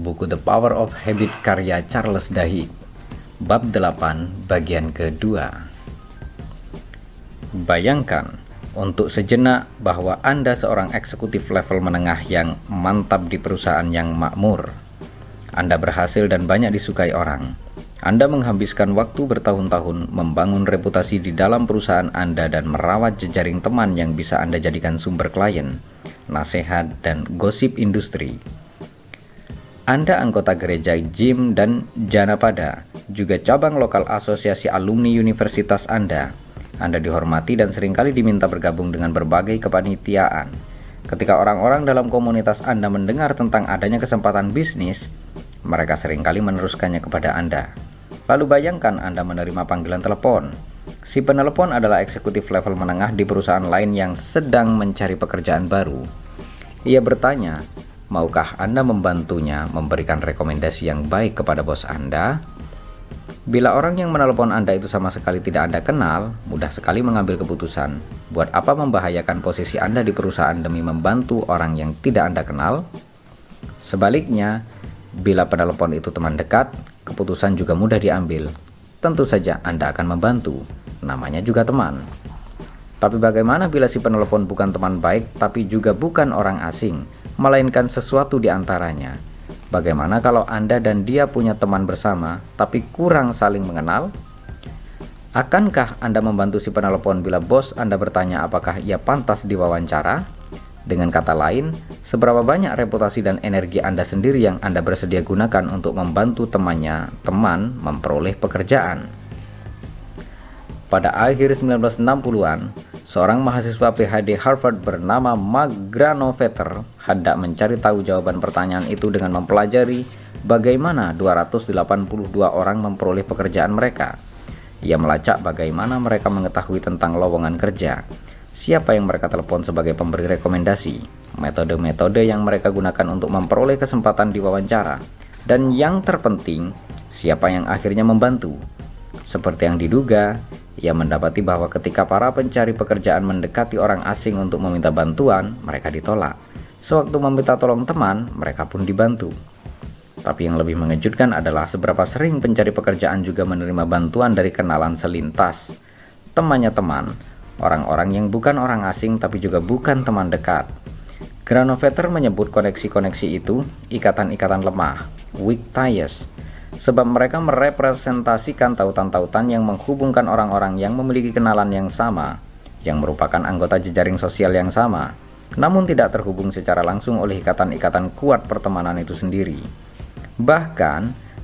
buku The Power of Habit karya Charles Duhigg, bab 8 bagian kedua. Bayangkan untuk sejenak bahwa Anda seorang eksekutif level menengah yang mantap di perusahaan yang makmur. Anda berhasil dan banyak disukai orang. Anda menghabiskan waktu bertahun-tahun membangun reputasi di dalam perusahaan Anda dan merawat jejaring teman yang bisa Anda jadikan sumber klien, nasihat, dan gosip industri. Anda anggota gereja Jim dan Janapada, juga cabang lokal asosiasi alumni universitas Anda. Anda dihormati dan sering kali diminta bergabung dengan berbagai kepanitiaan. Ketika orang-orang dalam komunitas Anda mendengar tentang adanya kesempatan bisnis, mereka sering kali meneruskannya kepada Anda. Lalu bayangkan Anda menerima panggilan telepon. Si penelepon adalah eksekutif level menengah di perusahaan lain yang sedang mencari pekerjaan baru. Ia bertanya, maukah Anda membantunya memberikan rekomendasi yang baik kepada bos Anda? Bila orang yang menelepon Anda itu sama sekali tidak Anda kenal, mudah sekali mengambil keputusan. Buat apa membahayakan posisi Anda di perusahaan demi membantu orang yang tidak Anda kenal? Sebaliknya, bila penelepon itu teman dekat, keputusan juga mudah diambil. Tentu saja Anda akan membantu, namanya juga teman. Tapi bagaimana bila si penelepon bukan teman baik tapi juga bukan orang asing, melainkan sesuatu di antaranya? Bagaimana kalau Anda dan dia punya teman bersama tapi kurang saling mengenal? Akankah Anda membantu si penelepon bila bos Anda bertanya apakah ia pantas diwawancara? Dengan kata lain, seberapa banyak reputasi dan energi Anda sendiri yang Anda bersedia gunakan untuk membantu temannya, teman memperoleh pekerjaan. Pada akhir 1960-an, seorang mahasiswa PhD Harvard bernama Mark Granovetter hendak mencari tahu jawaban pertanyaan itu dengan mempelajari bagaimana 282 orang memperoleh pekerjaan mereka. Ia melacak bagaimana mereka mengetahui tentang lowongan kerja, siapa yang mereka telepon sebagai pemberi rekomendasi, metode-metode yang mereka gunakan untuk memperoleh kesempatan di wawancara, dan yang terpenting, siapa yang akhirnya membantu. Seperti yang diduga, ia mendapati bahwa ketika para pencari pekerjaan mendekati orang asing untuk meminta bantuan, mereka ditolak. Sewaktu meminta tolong teman, mereka pun dibantu. Tapi yang lebih mengejutkan adalah seberapa sering pencari pekerjaan juga menerima bantuan dari kenalan selintas. Temannya teman, orang-orang yang bukan orang asing tapi juga bukan teman dekat. Granovetter menyebut koneksi-koneksi itu ikatan-ikatan lemah, weak ties, sebab mereka merepresentasikan tautan-tautan yang menghubungkan orang-orang yang memiliki kenalan yang sama, yang merupakan anggota jejaring sosial yang sama, namun tidak terhubung secara langsung oleh ikatan-ikatan kuat pertemanan itu sendiri. Bahkan,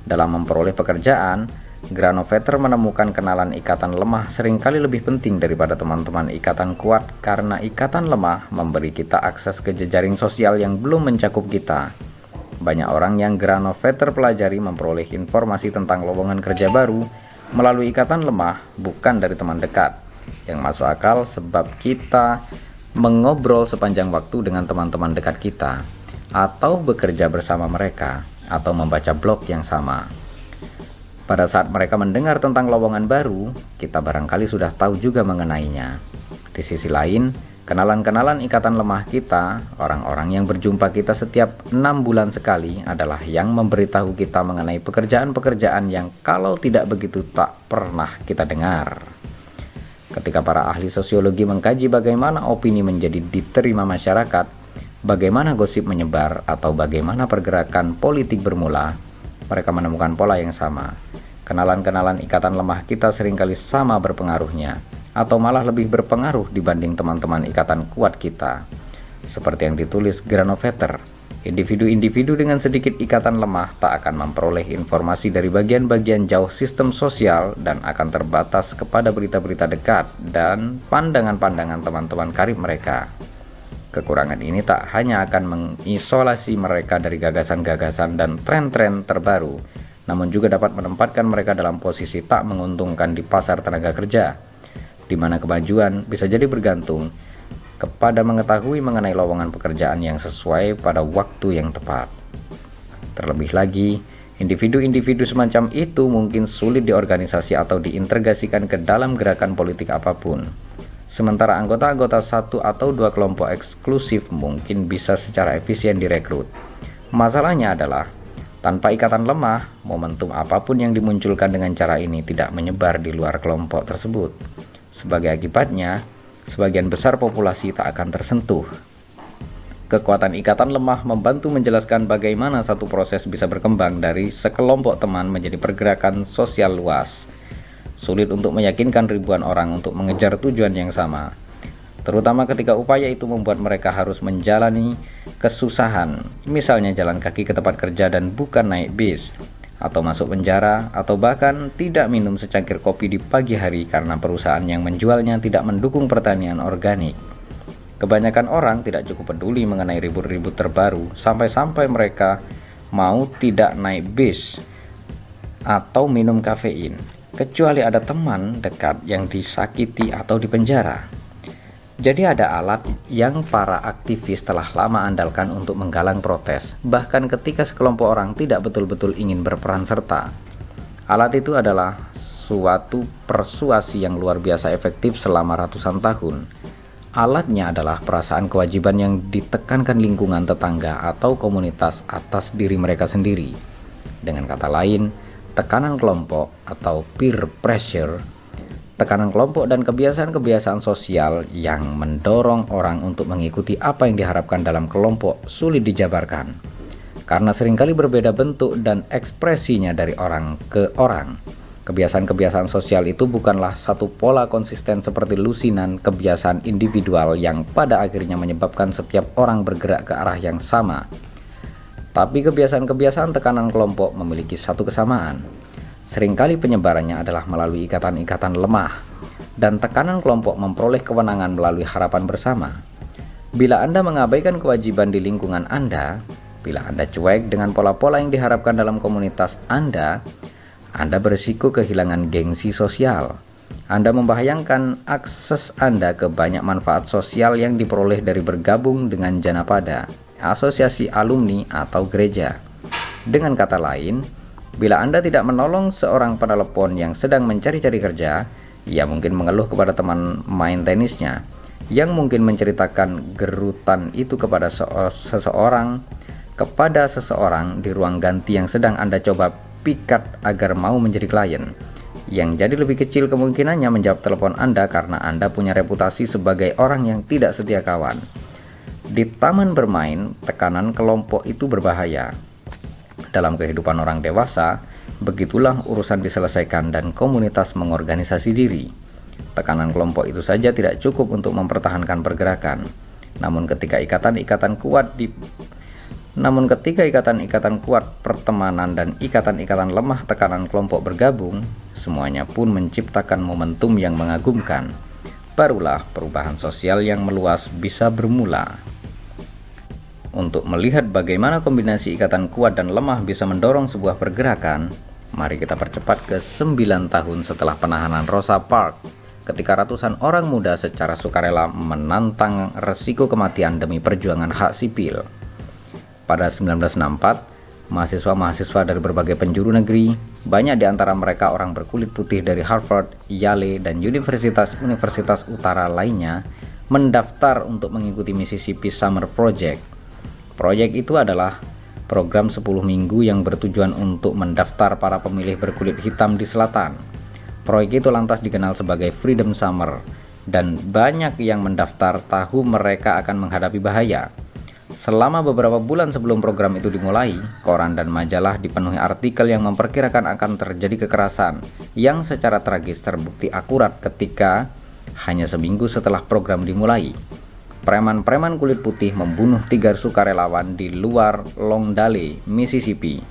dalam memperoleh pekerjaan, Granovetter menemukan kenalan ikatan lemah sering kali lebih penting daripada teman-teman ikatan kuat karena ikatan lemah memberi kita akses ke jejaring sosial yang belum mencakup kita. Banyak orang yang Granovetter pelajari memperoleh informasi tentang lowongan kerja baru melalui ikatan lemah bukan dari teman dekat. Yang masuk akal sebab kita mengobrol sepanjang waktu dengan teman-teman dekat kita atau bekerja bersama mereka atau membaca blog yang sama. Pada saat mereka mendengar tentang lowongan baru, kita barangkali sudah tahu juga mengenainya. Di sisi lain, kenalan-kenalan ikatan lemah kita, orang-orang yang berjumpa kita setiap enam bulan sekali adalah yang memberitahu kita mengenai pekerjaan-pekerjaan yang kalau tidak begitu tak pernah kita dengar. Ketika para ahli sosiologi mengkaji bagaimana opini menjadi diterima masyarakat, bagaimana gosip menyebar, atau bagaimana pergerakan politik bermula, mereka menemukan pola yang sama. Kenalan-kenalan ikatan lemah kita sering kali sama berpengaruhnya, atau malah lebih berpengaruh dibanding teman-teman ikatan kuat kita. Seperti yang ditulis Granovetter, individu-individu dengan sedikit ikatan lemah tak akan memperoleh informasi dari bagian-bagian jauh sistem sosial dan akan terbatas kepada berita-berita dekat dan pandangan-pandangan teman-teman karib mereka. Kekurangan ini tak hanya akan mengisolasi mereka dari gagasan-gagasan dan tren-tren terbaru, namun juga dapat menempatkan mereka dalam posisi tak menguntungkan di pasar tenaga kerja, di mana kemajuan bisa jadi bergantung kepada mengetahui mengenai lowongan pekerjaan yang sesuai pada waktu yang tepat. Terlebih lagi, individu-individu semacam itu mungkin sulit diorganisasi atau diintegrasikan ke dalam gerakan politik apa pun Sementara anggota-anggota satu atau dua kelompok eksklusif mungkin bisa secara efisien direkrut. Masalahnya adalah Tanpa ikatan lemah, momentum apa pun yang dimunculkan dengan cara ini tidak menyebar di luar kelompok tersebut. Sebagai akibatnya, sebagian besar populasi tak akan tersentuh. Kekuatan ikatan lemah membantu menjelaskan bagaimana satu proses bisa berkembang dari sekelompok teman menjadi pergerakan sosial luas. Sulit untuk meyakinkan ribuan orang untuk mengejar tujuan yang sama terutama ketika upaya itu membuat mereka harus menjalani kesusahan, misalnya jalan kaki ke tempat kerja dan bukan naik bis, atau masuk penjara, atau bahkan tidak minum secangkir kopi di pagi hari karena perusahaan yang menjualnya tidak mendukung pertanian organik. Kebanyakan orang tidak cukup peduli mengenai ribut-ribut terbaru, sampai-sampai mereka mau tidak naik bis atau minum kafein, kecuali ada teman dekat yang disakiti atau dipenjara. Jadi ada alat yang para aktivis telah lama andalkan untuk menggalang protes, bahkan ketika sekelompok orang tidak betul-betul ingin berperan serta. Alat itu adalah suatu persuasi yang luar biasa efektif selama ratusan tahun. Alatnya adalah perasaan kewajiban yang ditekankan lingkungan tetangga atau komunitas atas diri mereka sendiri. Dengan kata lain, tekanan kelompok atau peer pressure tekanan kelompok dan kebiasaan-kebiasaan sosial yang mendorong orang untuk mengikuti apa yang diharapkan dalam kelompok sulit dijabarkan karena sering kali berbeda bentuk dan ekspresinya dari orang ke orang. Kebiasaan-kebiasaan sosial itu bukanlah satu pola konsisten seperti lusinan kebiasaan individual yang pada akhirnya menyebabkan setiap orang bergerak ke arah yang sama. Tapi kebiasaan-kebiasaan tekanan kelompok memiliki satu kesamaan, Seringkali penyebarannya adalah melalui ikatan-ikatan lemah, dan tekanan kelompok memperoleh kewenangan melalui harapan bersama. Bila Anda mengabaikan kewajiban di lingkungan Anda, bila Anda cuek dengan pola-pola yang diharapkan dalam komunitas Anda, Anda berisiko kehilangan gengsi sosial. Anda membahayakan akses Anda ke banyak manfaat sosial yang diperoleh dari bergabung dengan Janapada, asosiasi alumni atau gereja. Dengan kata lain, Bila Anda tidak menolong seorang penelepon yang sedang mencari-cari kerja, ia mungkin mengeluh kepada teman main tenisnya yang mungkin menceritakan gerutan itu kepada seseorang kepada seseorang di ruang ganti yang sedang Anda coba pikat agar mau menjadi klien. Yang jadi lebih kecil kemungkinannya menjawab telepon Anda karena Anda punya reputasi sebagai orang yang tidak setia kawan. Di taman bermain, tekanan kelompok itu berbahaya dalam kehidupan orang dewasa, begitulah urusan diselesaikan dan komunitas mengorganisasi diri. Tekanan kelompok itu saja tidak cukup untuk mempertahankan pergerakan. Namun ketika ikatan-ikatan kuat di namun ketika ikatan-ikatan kuat pertemanan dan ikatan-ikatan lemah tekanan kelompok bergabung, semuanya pun menciptakan momentum yang mengagumkan. Barulah perubahan sosial yang meluas bisa bermula. Untuk melihat bagaimana kombinasi ikatan kuat dan lemah bisa mendorong sebuah pergerakan, mari kita percepat ke 9 tahun setelah penahanan Rosa Parks ketika ratusan orang muda secara sukarela menantang resiko kematian demi perjuangan hak sipil. Pada 1964, mahasiswa-mahasiswa dari berbagai penjuru negeri, banyak di antara mereka orang berkulit putih dari Harvard, Yale, dan universitas-universitas utara lainnya, mendaftar untuk mengikuti Mississippi Summer Project Proyek itu adalah program 10 minggu yang bertujuan untuk mendaftar para pemilih berkulit hitam di selatan. Proyek itu lantas dikenal sebagai Freedom Summer dan banyak yang mendaftar tahu mereka akan menghadapi bahaya. Selama beberapa bulan sebelum program itu dimulai, koran dan majalah dipenuhi artikel yang memperkirakan akan terjadi kekerasan yang secara tragis terbukti akurat ketika hanya seminggu setelah program dimulai preman-preman kulit putih membunuh tiga sukarelawan di luar Longdale, Mississippi.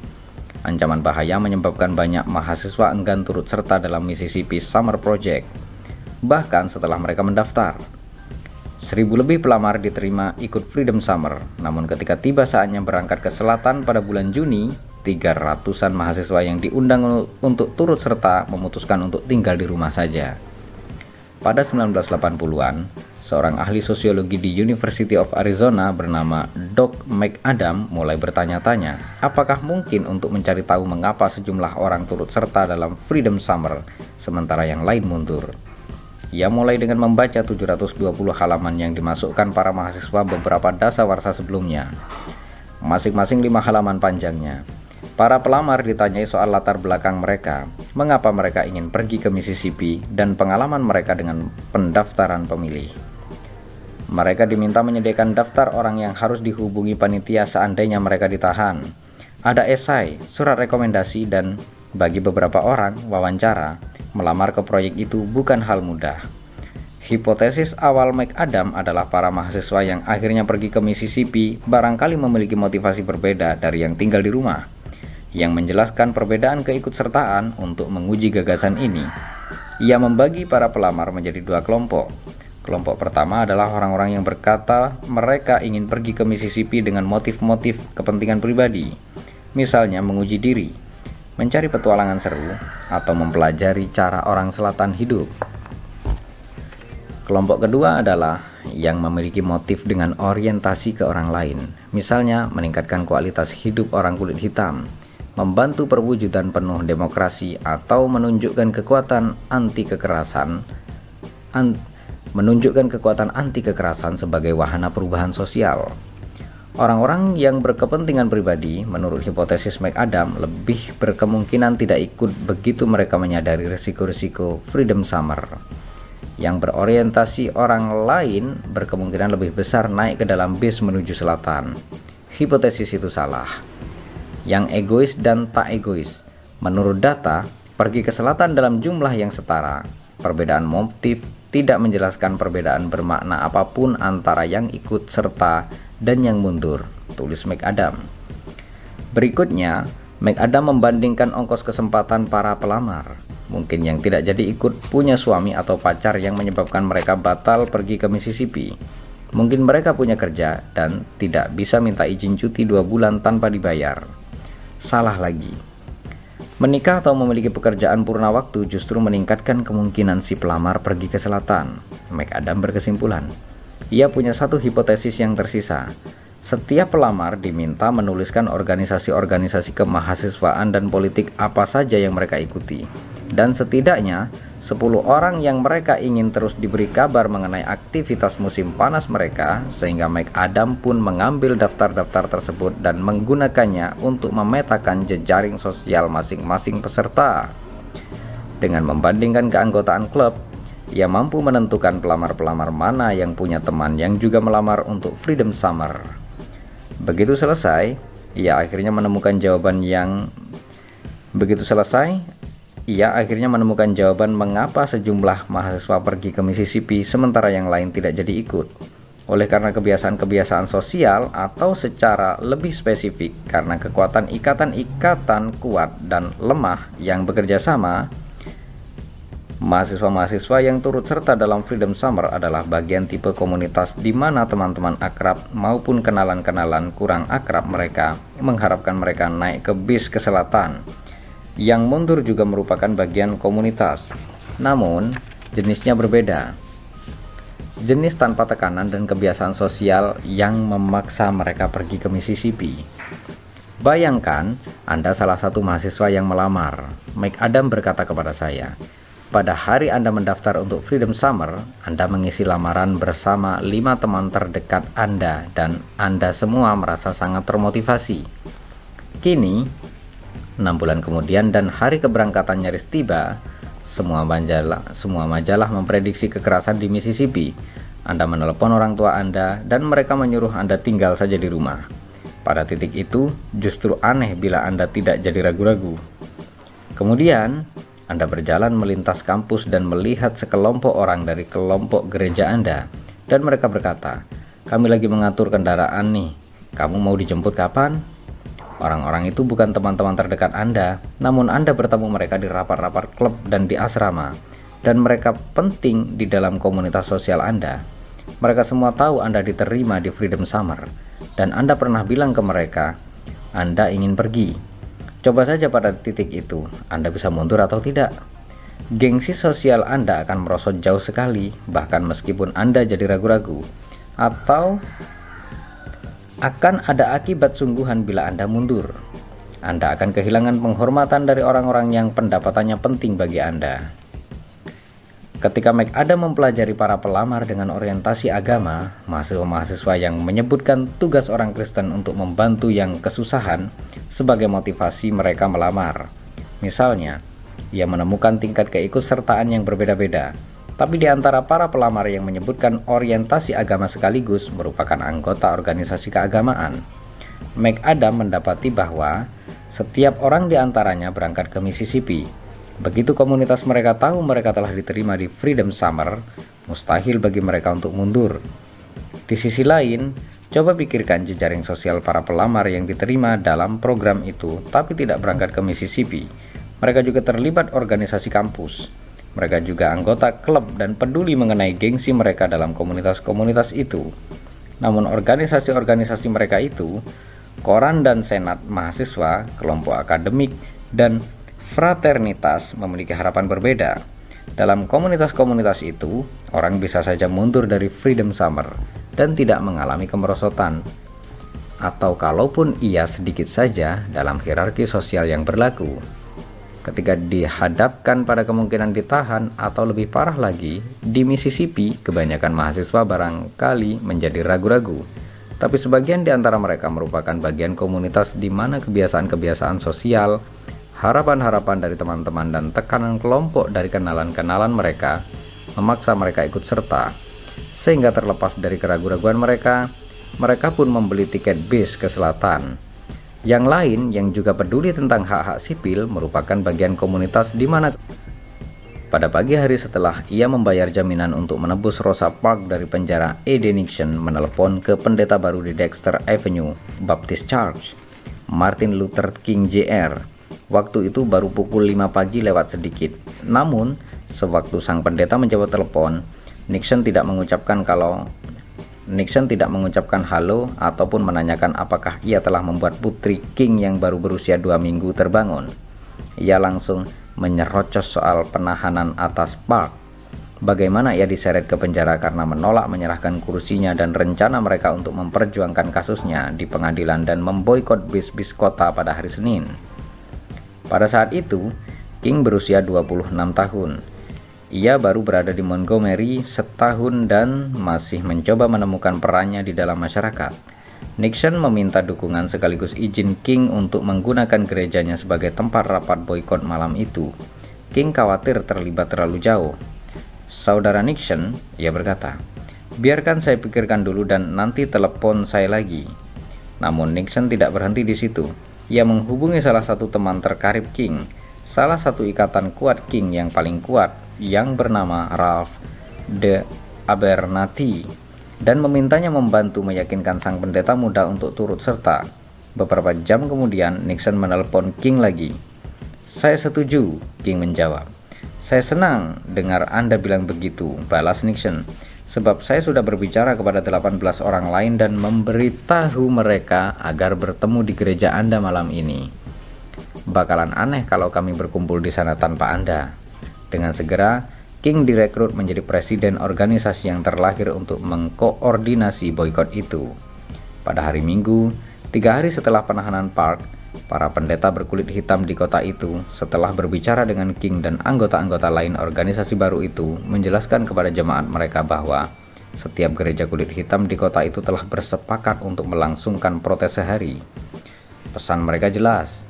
Ancaman bahaya menyebabkan banyak mahasiswa enggan turut serta dalam Mississippi Summer Project, bahkan setelah mereka mendaftar. Seribu lebih pelamar diterima ikut Freedom Summer, namun ketika tiba saatnya berangkat ke selatan pada bulan Juni, tiga ratusan mahasiswa yang diundang untuk turut serta memutuskan untuk tinggal di rumah saja. Pada 1980-an, seorang ahli sosiologi di University of Arizona bernama Doc McAdam mulai bertanya-tanya, apakah mungkin untuk mencari tahu mengapa sejumlah orang turut serta dalam Freedom Summer, sementara yang lain mundur. Ia mulai dengan membaca 720 halaman yang dimasukkan para mahasiswa beberapa dasawarsa sebelumnya. Masing-masing lima halaman panjangnya. Para pelamar ditanyai soal latar belakang mereka, mengapa mereka ingin pergi ke Mississippi, dan pengalaman mereka dengan pendaftaran pemilih. Mereka diminta menyediakan daftar orang yang harus dihubungi panitia seandainya mereka ditahan. Ada esai, surat rekomendasi, dan bagi beberapa orang, wawancara, melamar ke proyek itu bukan hal mudah. Hipotesis awal McAdam adalah para mahasiswa yang akhirnya pergi ke Mississippi barangkali memiliki motivasi berbeda dari yang tinggal di rumah yang menjelaskan perbedaan keikutsertaan untuk menguji gagasan ini. Ia membagi para pelamar menjadi dua kelompok. Kelompok pertama adalah orang-orang yang berkata mereka ingin pergi ke Mississippi dengan motif-motif kepentingan pribadi, misalnya menguji diri, mencari petualangan seru, atau mempelajari cara orang selatan hidup. Kelompok kedua adalah yang memiliki motif dengan orientasi ke orang lain, misalnya meningkatkan kualitas hidup orang kulit hitam, membantu perwujudan penuh demokrasi atau menunjukkan kekuatan anti kekerasan an, menunjukkan kekuatan anti kekerasan sebagai wahana perubahan sosial. Orang-orang yang berkepentingan pribadi, menurut hipotesis McAdam, lebih berkemungkinan tidak ikut begitu mereka menyadari risiko-risiko Freedom Summer. Yang berorientasi orang lain berkemungkinan lebih besar naik ke dalam bis menuju selatan. Hipotesis itu salah yang egois dan tak egois. Menurut data, pergi ke selatan dalam jumlah yang setara. Perbedaan motif tidak menjelaskan perbedaan bermakna apa pun antara yang ikut serta dan yang mundur, tulis McAdam. Berikutnya, McAdam membandingkan ongkos kesempatan para pelamar. Mungkin yang tidak jadi ikut punya suami atau pacar yang menyebabkan mereka batal pergi ke Mississippi. Mungkin mereka punya kerja dan tidak bisa minta izin cuti dua bulan tanpa dibayar salah lagi. Menikah atau memiliki pekerjaan purna waktu justru meningkatkan kemungkinan si pelamar pergi ke selatan. McAdam berkesimpulan. Ia punya satu hipotesis yang tersisa. Setiap pelamar diminta menuliskan organisasi-organisasi kemahasiswaan dan politik apa saja yang mereka ikuti. Dan setidaknya 10 orang yang mereka ingin terus diberi kabar mengenai aktivitas musim panas mereka, sehingga Mike Adam pun mengambil daftar-daftar tersebut dan menggunakannya untuk memetakan jejaring sosial masing-masing peserta. Dengan membandingkan keanggotaan klub, ia mampu menentukan pelamar-pelamar mana yang punya teman yang juga melamar untuk Freedom Summer. Begitu selesai, ia akhirnya menemukan jawaban yang begitu selesai, ia akhirnya menemukan jawaban mengapa sejumlah mahasiswa pergi ke Mississippi sementara yang lain tidak jadi ikut. Oleh karena kebiasaan-kebiasaan sosial atau secara lebih spesifik karena kekuatan ikatan-ikatan kuat dan lemah yang bekerja sama, mahasiswa-mahasiswa yang turut serta dalam Freedom Summer adalah bagian tipe komunitas di mana teman-teman akrab maupun kenalan-kenalan kurang akrab mereka mengharapkan mereka naik ke bis ke selatan yang mundur juga merupakan bagian komunitas, namun jenisnya berbeda. Jenis tanpa tekanan dan kebiasaan sosial yang memaksa mereka pergi ke Mississippi. Bayangkan, Anda salah satu mahasiswa yang melamar. Mike Adam berkata kepada saya, pada hari Anda mendaftar untuk Freedom Summer, Anda mengisi lamaran bersama lima teman terdekat Anda dan Anda semua merasa sangat termotivasi. Kini, Enam bulan kemudian dan hari keberangkatan nyaris tiba, semua majalah, semua majalah memprediksi kekerasan di Mississippi. Anda menelepon orang tua Anda dan mereka menyuruh Anda tinggal saja di rumah. Pada titik itu, justru aneh bila Anda tidak jadi ragu-ragu. Kemudian, Anda berjalan melintas kampus dan melihat sekelompok orang dari kelompok gereja Anda, dan mereka berkata, "Kami lagi mengatur kendaraan nih. Kamu mau dijemput kapan?" Orang-orang itu bukan teman-teman terdekat Anda, namun Anda bertemu mereka di rapat-rapat klub dan di asrama, dan mereka penting di dalam komunitas sosial Anda. Mereka semua tahu Anda diterima di Freedom Summer, dan Anda pernah bilang ke mereka, Anda ingin pergi. Coba saja pada titik itu, Anda bisa mundur atau tidak. Gengsi sosial Anda akan merosot jauh sekali, bahkan meskipun Anda jadi ragu-ragu, atau akan ada akibat sungguhan bila Anda mundur. Anda akan kehilangan penghormatan dari orang-orang yang pendapatannya penting bagi Anda. Ketika McAdam mempelajari para pelamar dengan orientasi agama, mahasiswa-mahasiswa yang menyebutkan tugas orang Kristen untuk membantu yang kesusahan sebagai motivasi mereka melamar. Misalnya, ia menemukan tingkat keikutsertaan yang berbeda-beda, tapi di antara para pelamar yang menyebutkan orientasi agama sekaligus merupakan anggota organisasi keagamaan. McAdam mendapati bahwa setiap orang di antaranya berangkat ke Mississippi, Begitu komunitas mereka tahu mereka telah diterima di Freedom Summer, mustahil bagi mereka untuk mundur. Di sisi lain, coba pikirkan jejaring sosial para pelamar yang diterima dalam program itu tapi tidak berangkat ke Mississippi. Mereka juga terlibat organisasi kampus. Mereka juga anggota klub dan peduli mengenai gengsi mereka dalam komunitas-komunitas itu. Namun organisasi-organisasi mereka itu, koran dan senat mahasiswa, kelompok akademik, dan fraternitas memiliki harapan berbeda. Dalam komunitas-komunitas itu, orang bisa saja mundur dari Freedom Summer dan tidak mengalami kemerosotan. Atau kalaupun ia sedikit saja dalam hierarki sosial yang berlaku. Ketika dihadapkan pada kemungkinan ditahan atau lebih parah lagi, di Mississippi kebanyakan mahasiswa barangkali menjadi ragu-ragu. Tapi sebagian di antara mereka merupakan bagian komunitas di mana kebiasaan-kebiasaan sosial, harapan-harapan dari teman-teman dan tekanan kelompok dari kenalan-kenalan mereka memaksa mereka ikut serta. Sehingga terlepas dari keraguan-raguan mereka, mereka pun membeli tiket bis ke selatan. Yang lain yang juga peduli tentang hak-hak sipil merupakan bagian komunitas di mana pada pagi hari setelah ia membayar jaminan untuk menebus Rosa Park dari penjara, Ed Nixon menelepon ke pendeta baru di Dexter Avenue, Baptist Church, Martin Luther King Jr., Waktu itu baru pukul 5 pagi lewat sedikit. Namun, sewaktu sang pendeta menjawab telepon, Nixon tidak mengucapkan kalau Nixon tidak mengucapkan halo ataupun menanyakan apakah ia telah membuat putri King yang baru berusia dua minggu terbangun. Ia langsung menyerocos soal penahanan atas Park. Bagaimana ia diseret ke penjara karena menolak menyerahkan kursinya dan rencana mereka untuk memperjuangkan kasusnya di pengadilan dan memboikot bis-bis kota pada hari Senin. Pada saat itu, King berusia 26 tahun. Ia baru berada di Montgomery setahun dan masih mencoba menemukan perannya di dalam masyarakat. Nixon meminta dukungan sekaligus izin King untuk menggunakan gerejanya sebagai tempat rapat boykot malam itu. King khawatir terlibat terlalu jauh. Saudara Nixon, ia berkata, biarkan saya pikirkan dulu dan nanti telepon saya lagi. Namun Nixon tidak berhenti di situ. Ia menghubungi salah satu teman terkarib King, salah satu ikatan kuat King yang paling kuat, yang bernama Ralph de Abernathy, dan memintanya membantu meyakinkan sang pendeta muda untuk turut serta. Beberapa jam kemudian, Nixon menelpon King lagi. Saya setuju, King menjawab. Saya senang dengar Anda bilang begitu, balas Nixon sebab saya sudah berbicara kepada 18 orang lain dan memberitahu mereka agar bertemu di gereja Anda malam ini. Bakalan aneh kalau kami berkumpul di sana tanpa Anda. Dengan segera, King direkrut menjadi presiden organisasi yang terlahir untuk mengkoordinasi boykot itu. Pada hari Minggu, tiga hari setelah penahanan Park, Para pendeta berkulit hitam di kota itu, setelah berbicara dengan King dan anggota-anggota lain organisasi baru itu, menjelaskan kepada jemaat mereka bahwa setiap gereja kulit hitam di kota itu telah bersepakat untuk melangsungkan protes sehari. Pesan mereka jelas,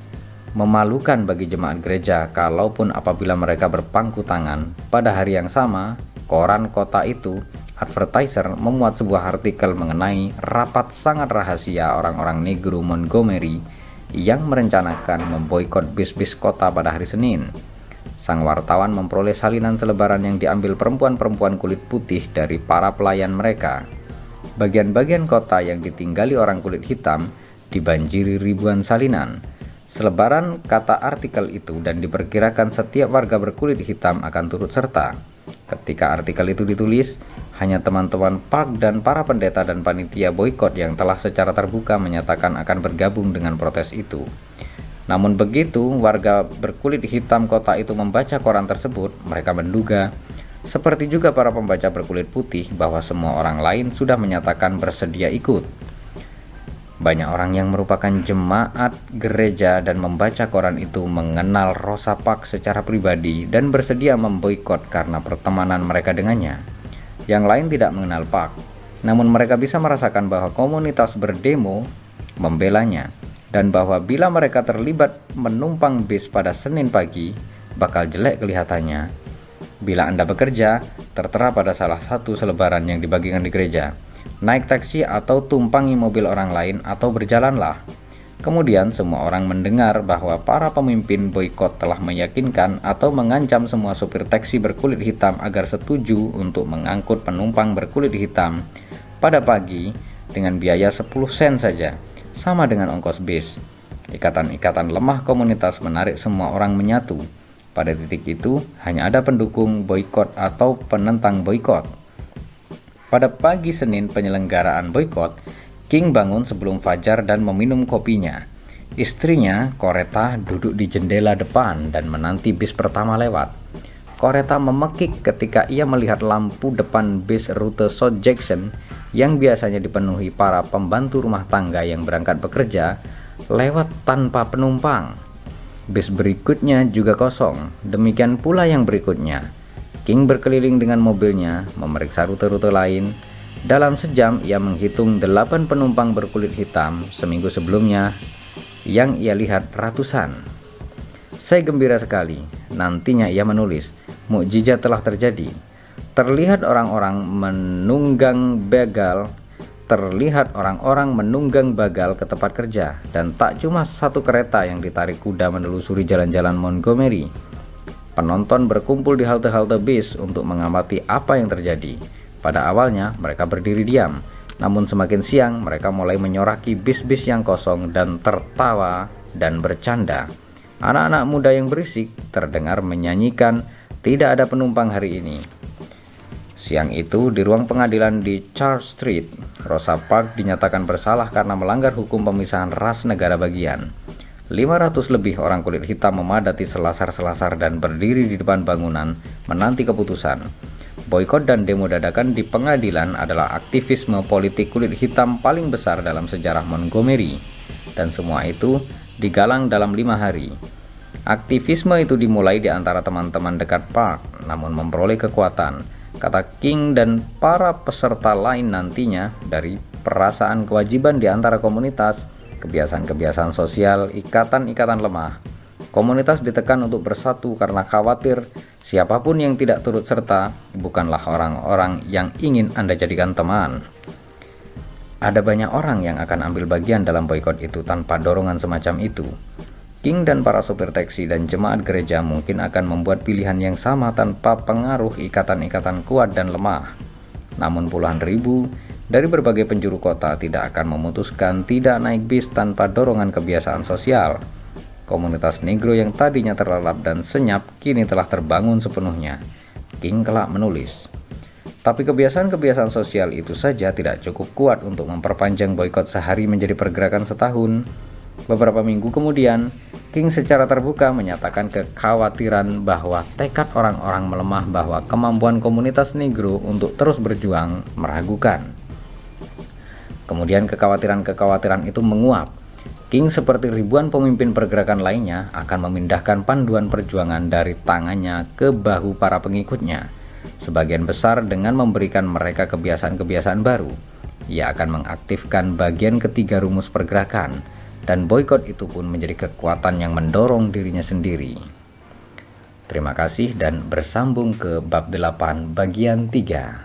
memalukan bagi jemaat gereja kalaupun apabila mereka berpangku tangan pada hari yang sama, koran kota itu Advertiser memuat sebuah artikel mengenai rapat sangat rahasia orang-orang negro Montgomery yang merencanakan memboikot bis-bis kota pada hari Senin. Sang wartawan memperoleh salinan selebaran yang diambil perempuan-perempuan kulit putih dari para pelayan mereka. Bagian-bagian kota yang ditinggali orang kulit hitam dibanjiri ribuan salinan. Selebaran kata artikel itu dan diperkirakan setiap warga berkulit hitam akan turut serta. Ketika artikel itu ditulis, hanya teman-teman Park dan para pendeta dan panitia boykot yang telah secara terbuka menyatakan akan bergabung dengan protes itu. Namun begitu warga berkulit hitam kota itu membaca koran tersebut, mereka menduga, seperti juga para pembaca berkulit putih, bahwa semua orang lain sudah menyatakan bersedia ikut. Banyak orang yang merupakan jemaat gereja dan membaca koran itu mengenal Rosa Parks secara pribadi dan bersedia memboikot karena pertemanan mereka dengannya. Yang lain tidak mengenal Park, namun mereka bisa merasakan bahwa komunitas berdemo membelanya dan bahwa bila mereka terlibat menumpang bis pada Senin pagi, bakal jelek kelihatannya. Bila Anda bekerja, tertera pada salah satu selebaran yang dibagikan di gereja naik taksi atau tumpangi mobil orang lain atau berjalanlah. Kemudian semua orang mendengar bahwa para pemimpin boykot telah meyakinkan atau mengancam semua supir taksi berkulit hitam agar setuju untuk mengangkut penumpang berkulit hitam pada pagi dengan biaya 10 sen saja, sama dengan ongkos bis. Ikatan-ikatan lemah komunitas menarik semua orang menyatu. Pada titik itu, hanya ada pendukung boykot atau penentang boykot. Pada pagi Senin penyelenggaraan boykot, King bangun sebelum fajar dan meminum kopinya. Istrinya, Koreta, duduk di jendela depan dan menanti bis pertama lewat. Koreta memekik ketika ia melihat lampu depan bis rute South Jackson yang biasanya dipenuhi para pembantu rumah tangga yang berangkat bekerja lewat tanpa penumpang. Bis berikutnya juga kosong, demikian pula yang berikutnya. King berkeliling dengan mobilnya, memeriksa rute-rute lain. Dalam sejam, ia menghitung delapan penumpang berkulit hitam seminggu sebelumnya yang ia lihat ratusan. Saya gembira sekali. Nantinya ia menulis, mukjizat telah terjadi. Terlihat orang-orang menunggang begal, terlihat orang-orang menunggang bagal ke tempat kerja, dan tak cuma satu kereta yang ditarik kuda menelusuri jalan-jalan Montgomery Penonton berkumpul di halte-halte bis untuk mengamati apa yang terjadi. Pada awalnya, mereka berdiri diam, namun semakin siang mereka mulai menyoraki bis-bis yang kosong dan tertawa dan bercanda. Anak-anak muda yang berisik terdengar menyanyikan tidak ada penumpang hari ini. Siang itu di ruang pengadilan di Charles Street, Rosa Parks dinyatakan bersalah karena melanggar hukum pemisahan ras negara bagian. 500 lebih orang kulit hitam memadati selasar-selasar dan berdiri di depan bangunan menanti keputusan. Boykot dan demo dadakan di pengadilan adalah aktivisme politik kulit hitam paling besar dalam sejarah Montgomery. Dan semua itu digalang dalam lima hari. Aktivisme itu dimulai di antara teman-teman dekat Park, namun memperoleh kekuatan, kata King dan para peserta lain nantinya dari perasaan kewajiban di antara komunitas kebiasaan-kebiasaan sosial, ikatan-ikatan lemah. Komunitas ditekan untuk bersatu karena khawatir siapa pun yang tidak turut serta bukanlah orang-orang yang ingin Anda jadikan teman. Ada banyak orang yang akan ambil bagian dalam boykot itu tanpa dorongan semacam itu. King dan para sopir taksi dan jemaat gereja mungkin akan membuat pilihan yang sama tanpa pengaruh ikatan-ikatan kuat dan lemah. Namun puluhan ribu dari berbagai penjuru kota tidak akan memutuskan tidak naik bis tanpa dorongan kebiasaan sosial. Komunitas negro yang tadinya terlelap dan senyap kini telah terbangun sepenuhnya. King kelak menulis, tapi kebiasaan-kebiasaan sosial itu saja tidak cukup kuat untuk memperpanjang boykot sehari menjadi pergerakan setahun. Beberapa minggu kemudian, King secara terbuka menyatakan kekhawatiran bahwa tekad orang-orang melemah bahwa kemampuan komunitas negro untuk terus berjuang meragukan. Kemudian kekhawatiran-kekhawatiran itu menguap. King seperti ribuan pemimpin pergerakan lainnya akan memindahkan panduan perjuangan dari tangannya ke bahu para pengikutnya. Sebagian besar dengan memberikan mereka kebiasaan-kebiasaan baru. Ia akan mengaktifkan bagian ketiga rumus pergerakan dan boykot itu pun menjadi kekuatan yang mendorong dirinya sendiri. Terima kasih dan bersambung ke bab 8 bagian 3.